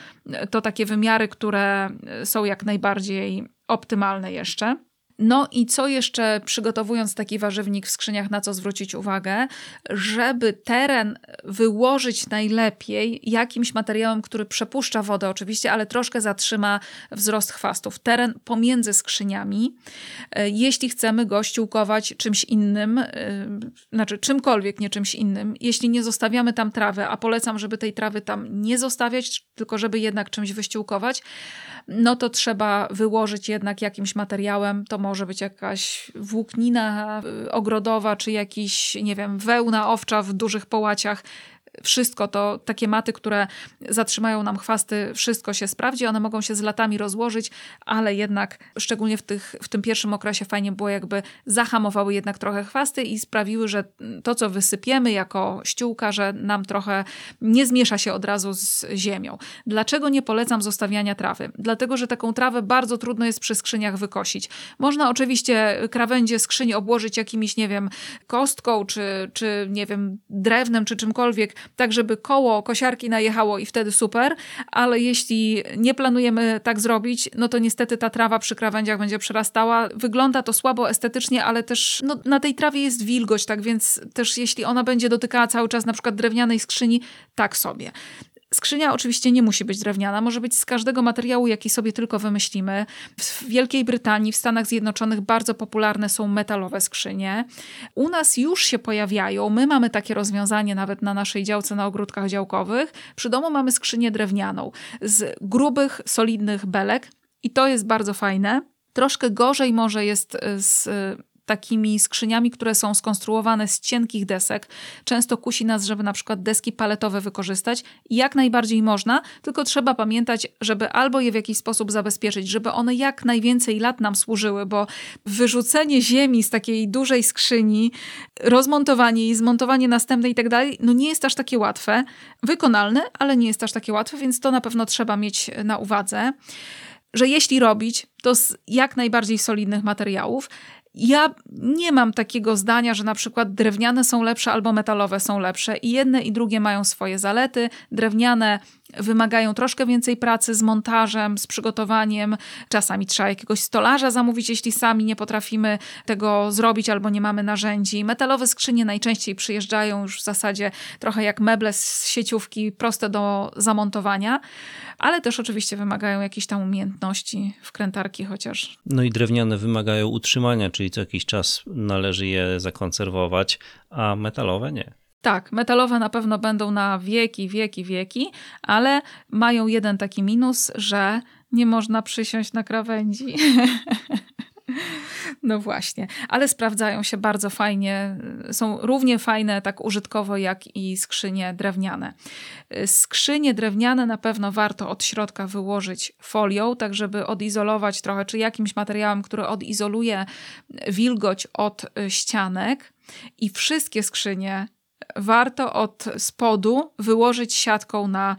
to takie wymiary, które są jak najbardziej optymalne jeszcze. No i co jeszcze przygotowując taki warzywnik w skrzyniach, na co zwrócić uwagę, żeby teren wyłożyć najlepiej jakimś materiałem, który przepuszcza wodę oczywiście, ale troszkę zatrzyma wzrost chwastów. Teren pomiędzy skrzyniami, e, jeśli chcemy go ściółkować czymś innym, e, znaczy czymkolwiek, nie czymś innym, jeśli nie zostawiamy tam trawy, a polecam, żeby tej trawy tam nie zostawiać, tylko żeby jednak czymś wyściółkować, no to trzeba wyłożyć jednak jakimś materiałem, to może być jakaś włóknina y, ogrodowa, czy jakiś, nie wiem, wełna owcza w dużych połaciach. Wszystko to, takie maty, które zatrzymają nam chwasty, wszystko się sprawdzi. One mogą się z latami rozłożyć, ale jednak szczególnie w, tych, w tym pierwszym okresie fajnie było jakby zahamowały jednak trochę chwasty i sprawiły, że to, co wysypiemy jako ściółka, że nam trochę nie zmiesza się od razu z ziemią. Dlaczego nie polecam zostawiania trawy? Dlatego, że taką trawę bardzo trudno jest przy skrzyniach wykosić. Można oczywiście krawędzie skrzyni obłożyć jakimiś, nie wiem, kostką, czy, czy nie wiem, drewnem, czy czymkolwiek, tak żeby koło kosiarki najechało i wtedy super, ale jeśli nie planujemy tak zrobić, no to niestety ta trawa przy krawędziach będzie przerastała. Wygląda to słabo estetycznie, ale też no, na tej trawie jest wilgoć, tak więc też jeśli ona będzie dotykała cały czas na przykład drewnianej skrzyni, tak sobie. Skrzynia oczywiście nie musi być drewniana, może być z każdego materiału, jaki sobie tylko wymyślimy. W Wielkiej Brytanii, w Stanach Zjednoczonych bardzo popularne są metalowe skrzynie. U nas już się pojawiają, my mamy takie rozwiązanie nawet na naszej działce na ogródkach działkowych. Przy domu mamy skrzynię drewnianą z grubych, solidnych belek i to jest bardzo fajne. Troszkę gorzej może jest z takimi skrzyniami, które są skonstruowane z cienkich desek. Często kusi nas, żeby na przykład deski paletowe wykorzystać. Jak najbardziej można, tylko trzeba pamiętać, żeby albo je w jakiś sposób zabezpieczyć, żeby one jak najwięcej lat nam służyły, bo wyrzucenie ziemi z takiej dużej skrzyni, rozmontowanie jej, zmontowanie następnej i tak dalej, no nie jest aż takie łatwe. Wykonalne, ale nie jest aż takie łatwe, więc to na pewno trzeba mieć na uwadze że jeśli robić, to z jak najbardziej solidnych materiałów. Ja nie mam takiego zdania, że na przykład drewniane są lepsze albo metalowe są lepsze i jedne i drugie mają swoje zalety. Drewniane wymagają troszkę więcej pracy z montażem, z przygotowaniem. Czasami trzeba jakiegoś stolarza zamówić, jeśli sami nie potrafimy tego zrobić albo nie mamy narzędzi. Metalowe skrzynie najczęściej przyjeżdżają już w zasadzie trochę jak meble z sieciówki, proste do zamontowania, ale też oczywiście wymagają jakiejś tam umiejętności wkrętarki chociaż. No i drewniane wymagają utrzymania, czyli co jakiś czas należy je zakonserwować, a metalowe nie. Tak, metalowe na pewno będą na wieki, wieki, wieki, ale mają jeden taki minus, że nie można przysiąść na krawędzi. No właśnie, ale sprawdzają się bardzo fajnie. Są równie fajne tak użytkowo jak i skrzynie drewniane. Skrzynie drewniane na pewno warto od środka wyłożyć folią, tak żeby odizolować trochę, czy jakimś materiałem, który odizoluje wilgoć od ścianek. I wszystkie skrzynie warto od spodu wyłożyć siatką na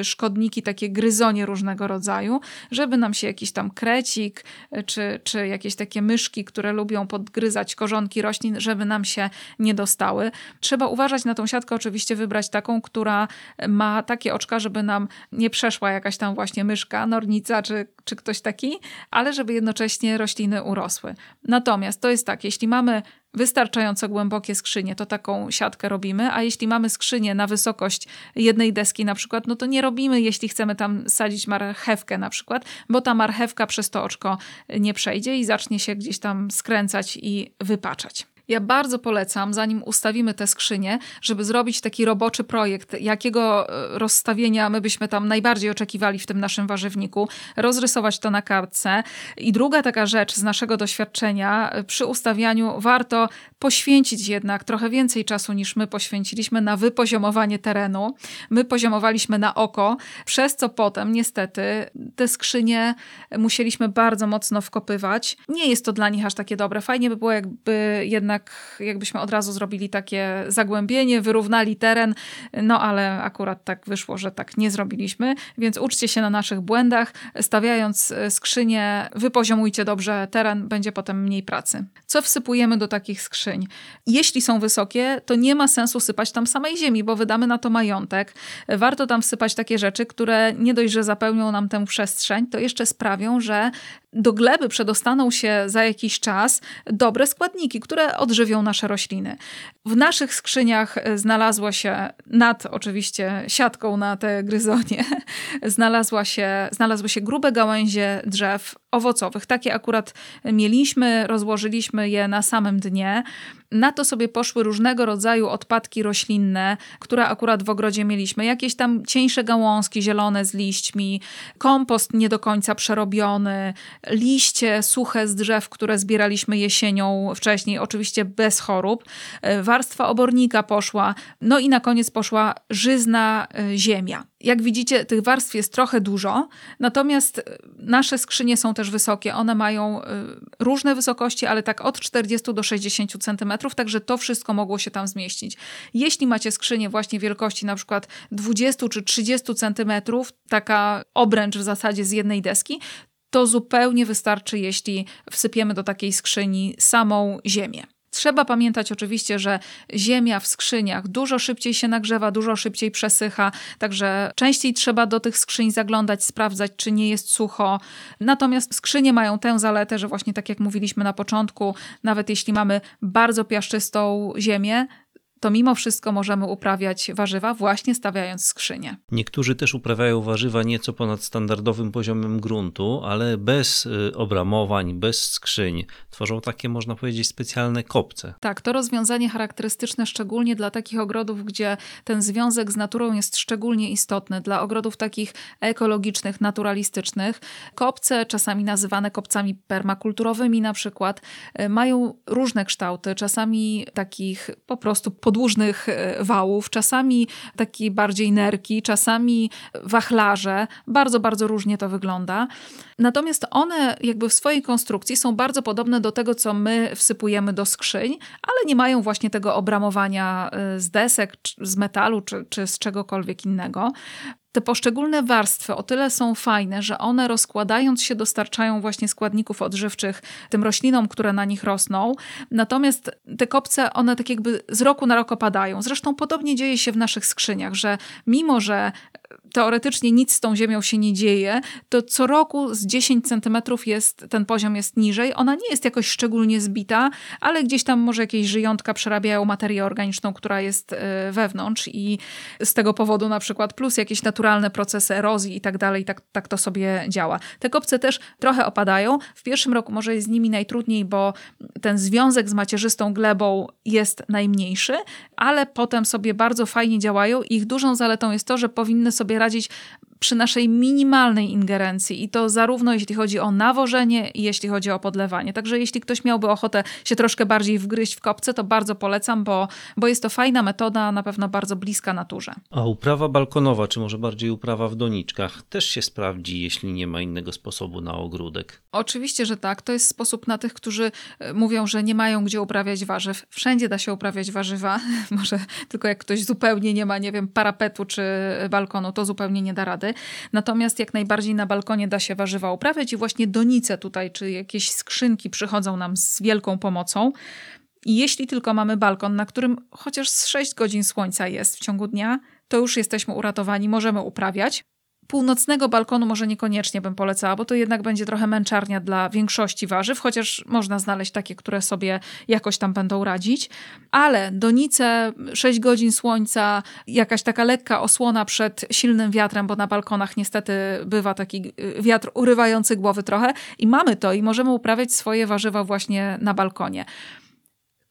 y, szkodniki, takie gryzonie różnego rodzaju, żeby nam się jakiś tam krecik, y, czy, czy jakieś takie myszki, które lubią podgryzać korzonki roślin, żeby nam się nie dostały. Trzeba uważać na tą siatkę, oczywiście wybrać taką, która ma takie oczka, żeby nam nie przeszła jakaś tam właśnie myszka, nornica, czy, czy ktoś taki, ale żeby jednocześnie rośliny urosły. Natomiast to jest tak, jeśli mamy wystarczająco głębokie skrzynie, to taką siatkę robimy, a jeśli mamy skrzynię na wysokość jednej deski na przykład, no to nie robimy, jeśli chcemy tam sadzić marchewkę na przykład, bo ta marchewka przez to oczko nie przejdzie i zacznie się gdzieś tam skręcać i wypaczać. Ja bardzo polecam, zanim ustawimy te skrzynie, żeby zrobić taki roboczy projekt, jakiego e, rozstawienia my byśmy tam najbardziej oczekiwali w tym naszym warzywniku, rozrysować to na kartce. I druga taka rzecz z naszego doświadczenia, e, przy ustawianiu warto poświęcić jednak trochę więcej czasu niż my poświęciliśmy na wypoziomowanie terenu. My poziomowaliśmy na oko, przez co potem niestety te skrzynie musieliśmy bardzo mocno wkopywać. Nie jest to dla nich aż takie dobre. Fajnie by było jakby jednak jednak jakbyśmy od razu zrobili takie zagłębienie, wyrównali teren, no ale akurat tak wyszło, że tak nie zrobiliśmy, więc uczcie się na naszych błędach, stawiając e, skrzynię, wypoziomujcie dobrze teren, będzie potem mniej pracy. Co wsypujemy do takich skrzyń? Jeśli są wysokie, to nie ma sensu sypać tam samej ziemi, bo wydamy na to majątek. Warto tam wsypać takie rzeczy, które nie dość, że zapełnią nam tę przestrzeń, to jeszcze sprawią, że do gleby przedostaną się za jakiś czas dobre składniki, które odżywią nasze rośliny. W naszych skrzyniach e, znalazło się nad oczywiście siatką na te gryzonie, znalazła się, znalazły się grube gałęzie drzew owocowych. Takie akurat mieliśmy, rozłożyliśmy je na samym dnie. Na to sobie poszły różnego rodzaju odpadki roślinne, które akurat w ogrodzie mieliśmy. Jakieś tam cieńsze gałązki zielone z liśćmi, kompost nie do końca przerobiony, liście suche z drzew, które zbieraliśmy jesienią wcześniej, oczywiście bez chorób. E, warstwa obornika poszła, no i na koniec poszła żyzna e, ziemia. Jak widzicie, tych warstw jest trochę dużo, natomiast e, nasze skrzynie są też wysokie. One mają różne wysokości, ale tak od 40 do 60 cm, także to wszystko mogło się tam zmieścić. Jeśli macie skrzynię właśnie wielkości na przykład 20 czy 30 cm, taka obręcz w zasadzie z jednej deski, to zupełnie wystarczy, jeśli wsypiemy do takiej skrzyni samą ziemię. Trzeba pamiętać oczywiście, że ziemia w skrzyniach dużo szybciej się nagrzewa, dużo szybciej przesycha, także częściej trzeba do tych skrzyń zaglądać, sprawdzać, czy nie jest sucho. Natomiast skrzynie mają tę zaletę, że właśnie tak jak mówiliśmy na początku, nawet jeśli mamy bardzo piaszczystą ziemię, to mimo wszystko możemy uprawiać warzywa właśnie stawiając skrzynię. Niektórzy też uprawiają warzywa nieco ponad standardowym poziomem gruntu, ale bez y, obramowań, bez skrzyń. Tworzą takie, można powiedzieć, specjalne kopce. Tak, to rozwiązanie charakterystyczne szczególnie dla takich ogrodów, gdzie ten związek z naturą jest szczególnie istotny, dla ogrodów takich ekologicznych, naturalistycznych. Kopce, czasami nazywane kopcami permakulturowymi na przykład, y, mają różne kształty, czasami takich po prostu podłużnych e, wałów, czasami taki bardziej nerki, czasami wachlarze. Bardzo, bardzo różnie to wygląda. Natomiast one jakby w swojej konstrukcji są bardzo podobne do tego, co my wsypujemy do skrzyń, ale nie mają właśnie tego obramowania e, z desek, z metalu czy, czy z czegokolwiek innego te poszczególne warstwy o tyle są fajne, że one rozkładając się dostarczają właśnie składników odżywczych tym roślinom, które na nich rosną. Natomiast te kopce, one tak jakby z roku na rok opadają. Zresztą podobnie dzieje się w naszych skrzyniach, że mimo, że teoretycznie nic z tą ziemią się nie dzieje, to co roku z 10 centymetrów jest, ten poziom jest niżej. Ona nie jest jakoś szczególnie zbita, ale gdzieś tam może jakieś żyjątka przerabiają materię organiczną, która jest e, wewnątrz i z tego powodu na przykład plus jakieś naturalne procesy erozji i tak dalej, tak, tak to sobie działa. Te kopce też trochę opadają. W pierwszym roku może jest z nimi najtrudniej, bo ten związek z macierzystą glebą jest najmniejszy, ale potem sobie bardzo fajnie działają. Ich dużą zaletą jest to, że powinny sobie radzić przy naszej minimalnej ingerencji i to zarówno jeśli chodzi o nawożenie i jeśli chodzi o podlewanie. Także jeśli ktoś miałby ochotę się troszkę bardziej wgryźć w kopce, to bardzo polecam, bo, bo jest to fajna metoda, na pewno bardzo bliska naturze. A uprawa balkonowa, czy może bardziej uprawa w doniczkach, też się sprawdzi, jeśli nie ma innego sposobu na ogródek? Oczywiście, że tak. To jest sposób na tych, którzy e, mówią, że nie mają gdzie uprawiać warzyw. Wszędzie da się uprawiać warzywa, może tylko jak ktoś zupełnie nie ma, nie wiem, parapetu czy balkonu, to zupełnie nie da rady. Natomiast jak najbardziej na balkonie da się warzywa uprawiać i właśnie donice tutaj, czy jakieś skrzynki przychodzą nam z wielką pomocą. I jeśli tylko mamy balkon, na którym chociaż z 6 godzin słońca jest w ciągu dnia, to już jesteśmy uratowani, możemy uprawiać północnego balkonu może niekoniecznie bym polecała, bo to jednak będzie trochę męczarnia dla większości warzyw, chociaż można znaleźć takie, które sobie jakoś tam będą radzić. Ale donice, 6 godzin słońca, jakaś taka lekka osłona przed silnym wiatrem, bo na balkonach niestety bywa taki y, wiatr urywający głowy trochę i mamy to i możemy uprawiać swoje warzywa właśnie na balkonie.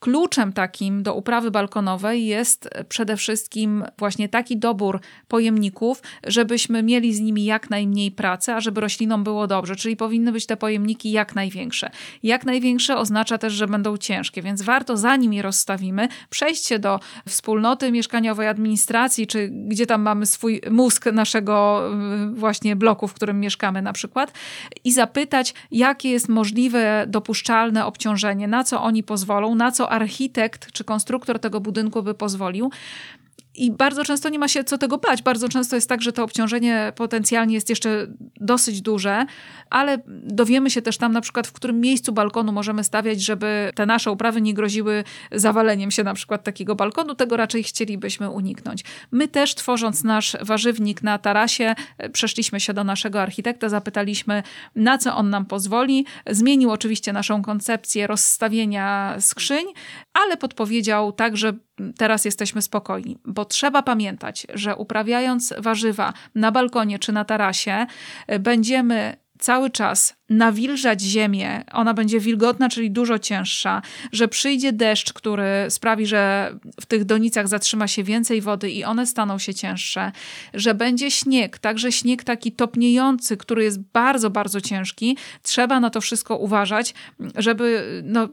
Kluczem takim do uprawy balkonowej jest przede wszystkim właśnie taki dobór pojemników, żebyśmy mieli z nimi jak najmniej pracy, a żeby roślinom było dobrze. Czyli powinny być te pojemniki jak największe. Jak największe oznacza też, że będą ciężkie, więc warto zanim je rozstawimy, przejść się do wspólnoty mieszkaniowej, administracji, czy gdzie tam mamy swój mózg naszego y, właśnie bloku, w którym mieszkamy na przykład i zapytać, jakie jest możliwe, dopuszczalne obciążenie, na co oni pozwolą, na co architekt czy konstruktor tego budynku by pozwolił. I bardzo często nie ma się co tego bać. Bardzo często jest tak, że to obciążenie potencjalnie jest jeszcze dosyć duże, ale dowiemy się też tam na przykład, w którym miejscu balkonu możemy stawiać, żeby te nasze uprawy nie groziły zawaleniem się na przykład takiego balkonu. Tego raczej chcielibyśmy uniknąć. My też tworząc nasz warzywnik na tarasie, przeszliśmy się do naszego architekta, zapytaliśmy na co on nam pozwoli. Zmienił oczywiście naszą koncepcję rozstawienia skrzyń, ale podpowiedział tak, że teraz jesteśmy spokojni, bo trzeba pamiętać, że uprawiając warzywa na balkonie czy na tarasie, będziemy cały czas nawilżać ziemię, ona będzie wilgotna, czyli dużo cięższa, że przyjdzie deszcz, który sprawi, że w tych donicach zatrzyma się więcej wody i one staną się cięższe, że będzie śnieg, także śnieg taki topniejący, który jest bardzo, bardzo ciężki. Trzeba na to wszystko uważać, żeby no,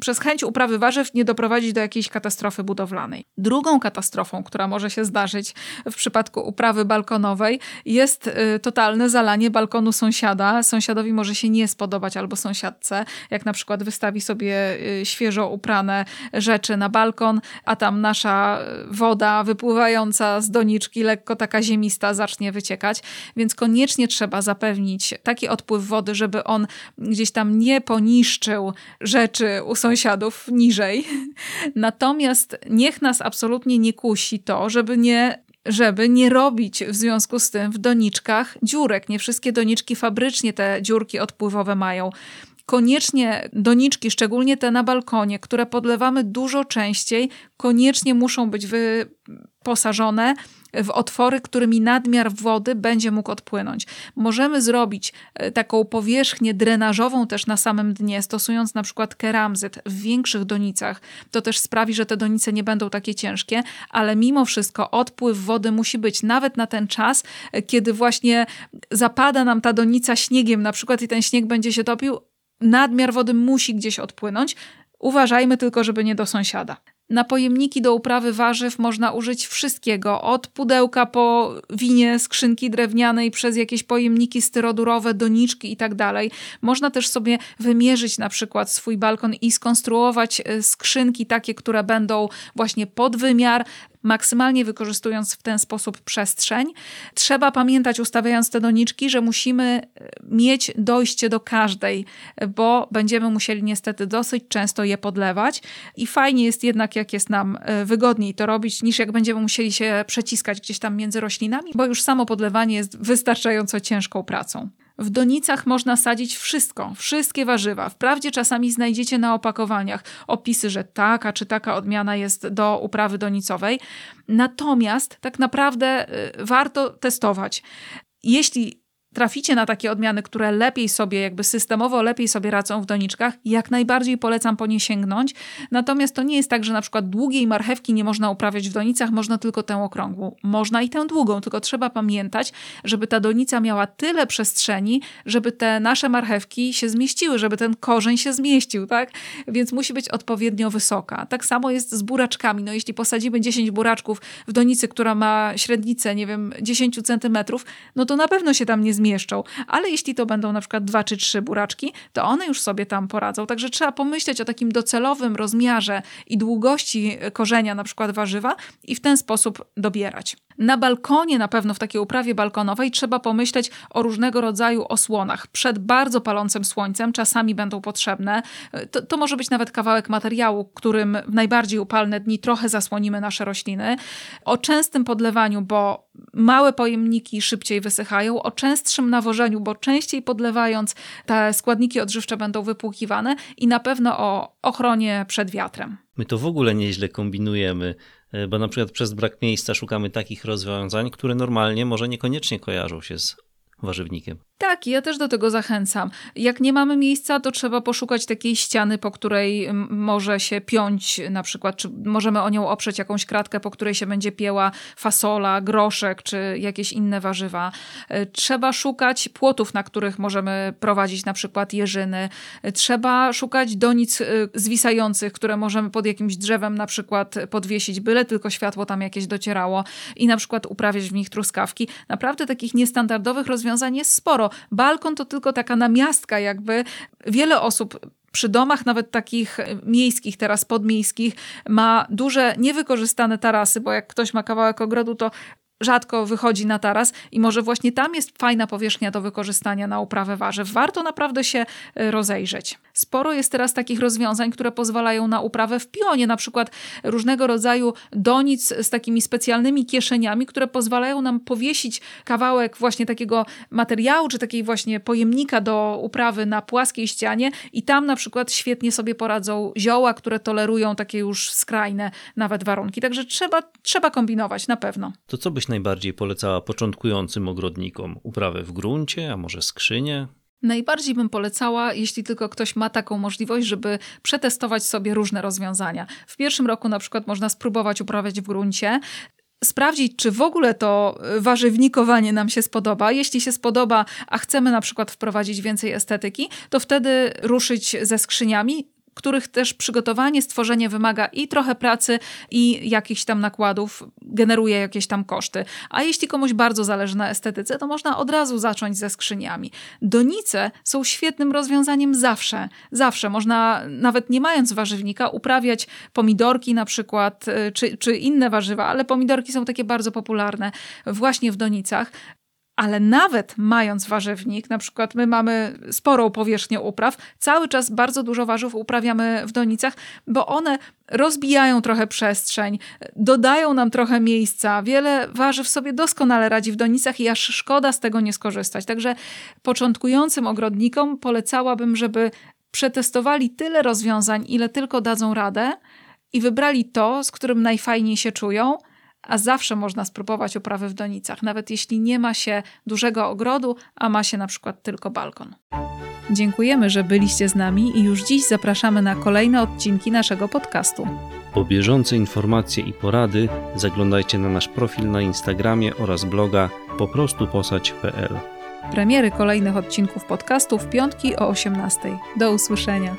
przez chęć uprawy warzyw nie doprowadzić do jakiejś katastrofy budowlanej. Drugą katastrofą, która może się zdarzyć w przypadku uprawy balkonowej, jest y, totalne zalanie balkonu sąsiada. Sąsiadowi może się nie spodobać albo sąsiadce, jak na przykład wystawi sobie y, świeżo uprane rzeczy na balkon, a tam nasza woda wypływająca z doniczki, lekko taka ziemista, zacznie wyciekać. Więc koniecznie trzeba zapewnić taki odpływ wody, żeby on gdzieś tam nie poniszczył rzeczy u sąsiadów niżej. Natomiast niech nas absolutnie nie kusi to, żeby nie żeby nie robić w związku z tym w doniczkach dziurek. Nie wszystkie doniczki fabrycznie te dziurki odpływowe mają. Koniecznie doniczki, szczególnie te na balkonie, które podlewamy dużo częściej, koniecznie muszą być wyposażone w otwory, którymi nadmiar wody będzie mógł odpłynąć. Możemy zrobić e, taką powierzchnię drenażową też na samym dnie, stosując na przykład keramzyt w większych donicach. To też sprawi, że te donice nie będą takie ciężkie, ale mimo wszystko odpływ wody musi być nawet na ten czas, e, kiedy właśnie zapada nam ta donica śniegiem na przykład i ten śnieg będzie się topił, nadmiar wody musi gdzieś odpłynąć. Uważajmy tylko, żeby nie do sąsiada. Na pojemniki do uprawy warzyw można użyć wszystkiego, od pudełka po winie, skrzynki drewnianej, przez jakieś pojemniki styrodurowe, doniczki i tak. Można też sobie wymierzyć na przykład swój balkon i skonstruować e, skrzynki takie, które będą właśnie pod wymiar, maksymalnie wykorzystując w ten sposób przestrzeń. Trzeba pamiętać, ustawiając te doniczki, że musimy e, mieć dojście do każdej, bo będziemy musieli niestety dosyć często je podlewać i fajnie jest jednak, jak jest nam e, wygodniej to robić, niż jak będziemy musieli się przeciskać gdzieś tam między roślinami, bo już samo podlewanie jest wystarczająco ciężką pracą. W donicach można sadzić wszystko, wszystkie warzywa. Wprawdzie czasami znajdziecie na opakowaniach opisy, że taka czy taka odmiana jest do uprawy donicowej. Natomiast tak naprawdę y, warto testować. Jeśli traficie na takie odmiany, które lepiej sobie, jakby systemowo lepiej sobie radzą w doniczkach, jak najbardziej polecam po nie sięgnąć. Natomiast to nie jest tak, że na przykład długiej marchewki nie można uprawiać w donicach, można tylko tę okrągłą. Można i tę długą, tylko trzeba pamiętać, żeby ta donica miała tyle przestrzeni, żeby te nasze marchewki się zmieściły, żeby ten korzeń się zmieścił, tak? Więc musi być odpowiednio wysoka. Tak samo jest z buraczkami. No jeśli posadzimy 10 buraczków w donicy, która ma średnicę, nie wiem, 10 centymetrów, no to na pewno się tam nie zmieści zmieszczą. Ale jeśli to będą na przykład dwa czy trzy buraczki, to one już sobie tam poradzą. Także trzeba pomyśleć o takim docelowym rozmiarze i długości korzenia na przykład warzywa i w ten sposób dobierać. Na balkonie, na pewno w takiej uprawie balkonowej, trzeba pomyśleć o różnego rodzaju osłonach. Przed bardzo palącym słońcem czasami będą potrzebne. To, to, może być nawet kawałek materiału, którym w najbardziej upalne dni trochę zasłonimy nasze rośliny. O częstym podlewaniu, bo małe pojemniki szybciej wysychają. O częstszym nawożeniu, bo częściej podlewając te składniki odżywcze będą wypłukiwane. I na pewno o ochronie przed wiatrem. My to w ogóle nieźle kombinujemy. Bo na przykład przez brak miejsca szukamy takich rozwiązań, które normalnie może niekoniecznie kojarzą się z warzywnikiem. Tak, ja też do tego zachęcam. Jak nie mamy miejsca, to trzeba poszukać takiej ściany, po której może się piąć na przykład, czy możemy o nią oprzeć jakąś kratkę, po której się będzie pieła fasola, groszek, czy jakieś inne warzywa. E, trzeba szukać płotów, na których możemy prowadzić na przykład jeżyny. E, trzeba szukać donic e, zwisających, które możemy pod jakimś drzewem na przykład podwiesić, byle tylko światło tam jakieś docierało i na przykład uprawiać w nich truskawki. Naprawdę takich niestandardowych rozwiązań jest sporo. Balkon to tylko taka namiastka, jakby. Wiele osób przy domach nawet takich miejskich, teraz podmiejskich, ma duże niewykorzystane tarasy, bo jak ktoś ma kawałek ogrodu, to rzadko wychodzi na taras i może właśnie tam jest fajna powierzchnia do wykorzystania na uprawę warzyw. Warto naprawdę się e, rozejrzeć. Sporo jest teraz takich rozwiązań, które pozwalają na uprawę w pionie, na przykład różnego rodzaju donic z takimi specjalnymi kieszeniami, które pozwalają nam powiesić kawałek właśnie takiego materiału, czy takiej właśnie pojemnika do uprawy na płaskiej ścianie i tam na przykład świetnie sobie poradzą zioła, które tolerują takie już skrajne nawet warunki. Także trzeba, trzeba kombinować na pewno. To co byś najbardziej polecała początkującym ogrodnikom? Uprawę w gruncie, a może skrzynię? Najbardziej bym polecała, jeśli tylko ktoś ma taką możliwość, żeby przetestować sobie różne rozwiązania. W pierwszym roku na przykład można spróbować uprawiać w gruncie, sprawdzić, czy w ogóle to warzywnikowanie nam się spodoba. Jeśli się spodoba, a chcemy na przykład wprowadzić więcej estetyki, to wtedy ruszyć ze skrzyniami, których też przygotowanie, stworzenie wymaga i trochę pracy, i jakichś tam nakładów, generuje jakieś tam koszty. A jeśli komuś bardzo zależy na estetyce, to można od razu zacząć ze skrzyniami. Donice są świetnym rozwiązaniem zawsze. Zawsze można, nawet nie mając warzywnika, uprawiać pomidorki na przykład, y, czy, czy inne warzywa, ale pomidorki są takie bardzo popularne właśnie w donicach. Ale nawet mając warzywnik, na przykład my mamy sporą powierzchnię upraw, cały czas bardzo dużo warzyw uprawiamy w donicach, bo one rozbijają trochę przestrzeń, dodają nam trochę miejsca. Wiele warzyw sobie doskonale radzi w donicach i aż szkoda z tego nie skorzystać. Także początkującym ogrodnikom polecałabym, żeby przetestowali tyle rozwiązań, ile tylko dadzą radę i wybrali to, z którym najfajniej się czują – a zawsze można spróbować uprawy w donicach, nawet jeśli nie ma się dużego ogrodu, a ma się na przykład tylko balkon. Dziękujemy, że byliście z nami i już dziś zapraszamy na kolejne odcinki naszego podcastu. Po bieżące informacje i porady zaglądajcie na nasz profil na Instagramie oraz bloga poprostuposać.pl. Premiery kolejnych odcinków podcastu w piątki o 18. Do usłyszenia.